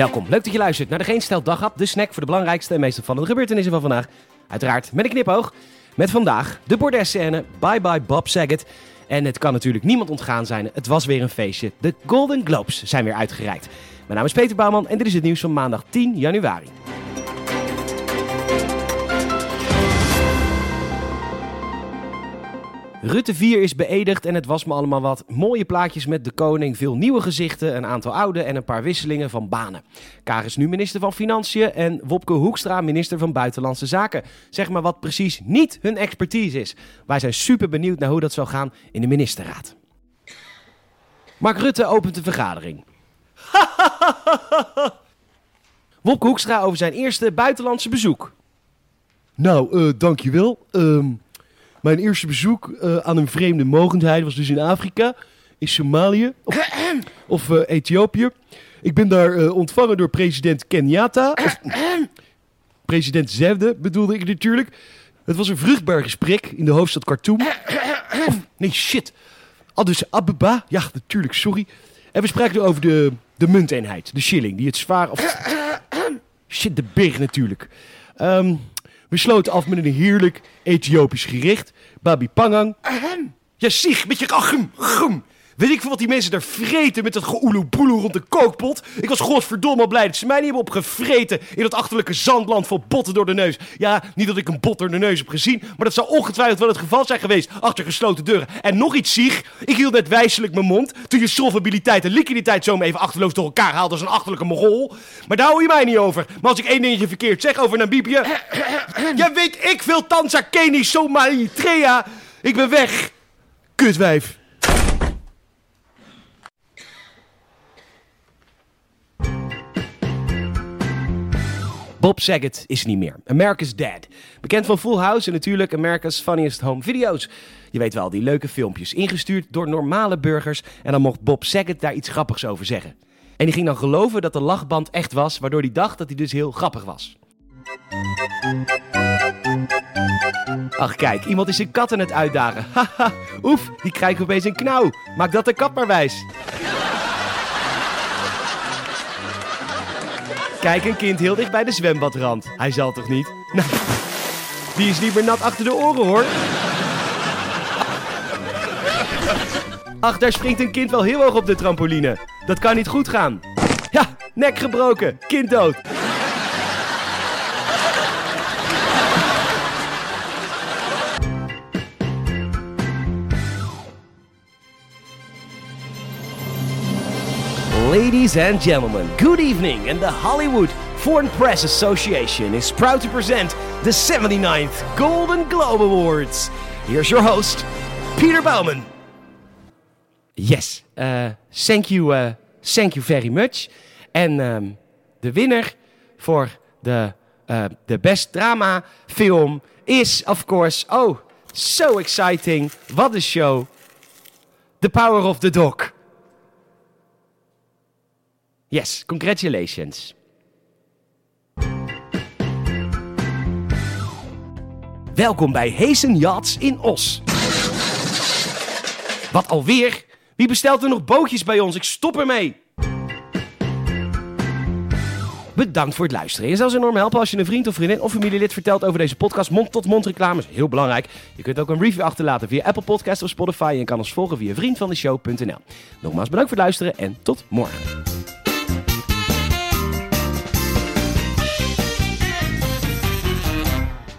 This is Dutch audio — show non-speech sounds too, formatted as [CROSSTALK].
Welkom, leuk dat je luistert naar de Geen Stel de snack voor de belangrijkste en meest opvallende gebeurtenissen van vandaag. Uiteraard met een knipoog, met vandaag de bordesscène, bye bye Bob Saget. En het kan natuurlijk niemand ontgaan zijn, het was weer een feestje. De Golden Globes zijn weer uitgereikt. Mijn naam is Peter Bouwman en dit is het nieuws van maandag 10 januari. Rutte 4 is beëdigd en het was me allemaal wat. Mooie plaatjes met de koning, veel nieuwe gezichten, een aantal oude en een paar wisselingen van banen. Kaar is nu minister van Financiën en Wopke Hoekstra minister van Buitenlandse Zaken. Zeg maar wat precies niet hun expertise is. Wij zijn super benieuwd naar hoe dat zal gaan in de ministerraad. Mark Rutte opent de vergadering. [LAUGHS] Wopke Hoekstra over zijn eerste buitenlandse bezoek. Nou, eh dankjewel. Ehm mijn eerste bezoek eh, aan een vreemde mogendheid was dus in Afrika, in Somalië of, [CLEARS THROAT] of eh, Ethiopië. Ik ben daar eh, ontvangen door president Kenyatta. Of, [CLEARS THROAT] president Zewde bedoelde ik natuurlijk. Het was een vruchtbaar gesprek in de hoofdstad Khartoum. [CLEARS THROAT] Of, nee, shit. Addis Ababa. Ja, natuurlijk, sorry. En we spraken over de, de munteenheid, de shilling, die het zwaar... Of, shit, de berg natuurlijk. Ehm, we sloten af met een heerlijk Ethiopisch gerecht. Babi Pangang. Ja, zich, met je achem, gum. Weet ik veel wat die mensen daar vreten met dat geoeloeboeloe rond de kookpot. Ik was godverdomme blij dat ze mij niet hebben opgevreten in dat achterlijke zandland vol botten door de neus. Ja, niet dat ik een bot door de neus heb gezien, maar dat zou ongetwijfeld wel het geval zijn geweest achter gesloten deuren. En nog iets, Sieg. Ik hield net wijselijk mijn mond toen je solvabiliteit en liquiditeit zo even achterloos door elkaar haalde als een achterlijke mogol. Maar daar hou je mij niet over. Maar als ik één dingetje verkeerd zeg over Namibië... ja, weet ik veel, Tanza, Kenia, Somalië, Eritrea. Ik ben weg. Kutwijf. Bob Saget is niet meer. America's Dead. Bekend van Full House en natuurlijk America's Funniest Home Video's. Je weet wel, die leuke filmpjes. Ingestuurd door normale burgers. En dan mocht Bob Saget daar iets grappigs over zeggen. En die ging dan geloven dat de lachband echt was, waardoor hij dacht dat hij dus heel grappig was. Ach kijk, iemand is zijn kat aan het uitdagen. [LAUGHS] Haha, oef, die krijgt opeens een knauw. Maak dat de kat maar wijs. Kijk, een kind heel dicht bij de zwembadrand. Hij zal toch niet? Nou, die is niet meer nat achter de oren hoor. Ach, daar springt een kind wel heel hoog op de trampoline. Dat kan niet goed gaan. Ja, nek gebroken, kind dood. Ladies and gentlemen, good evening, and the Hollywood Foreign Press Association is proud to present the 79th Golden Globe Awards. Here's your host, Peter Bauman. Yes, uh, thank you, uh, thank you very much. En um, winner voor de, uh, best drama film is, of course, oh, so exciting. What a show. The Power of the Dog. Yes, congratulations. Welkom bij Heesen Yachts in Os. Wat alweer? Wie bestelt er nog bootjes bij ons? Ik stop ermee. Bedankt voor het luisteren. Je zou ons enorm helpen als je een vriend of vriendin of familielid vertelt over deze podcast. Mond-tot-mond reclame is heel belangrijk. Je kunt ook een review achterlaten via Apple Podcasts of Spotify. En kan ons volgen via vriendvandeshow.nl. Nogmaals bedankt voor het luisteren en tot morgen.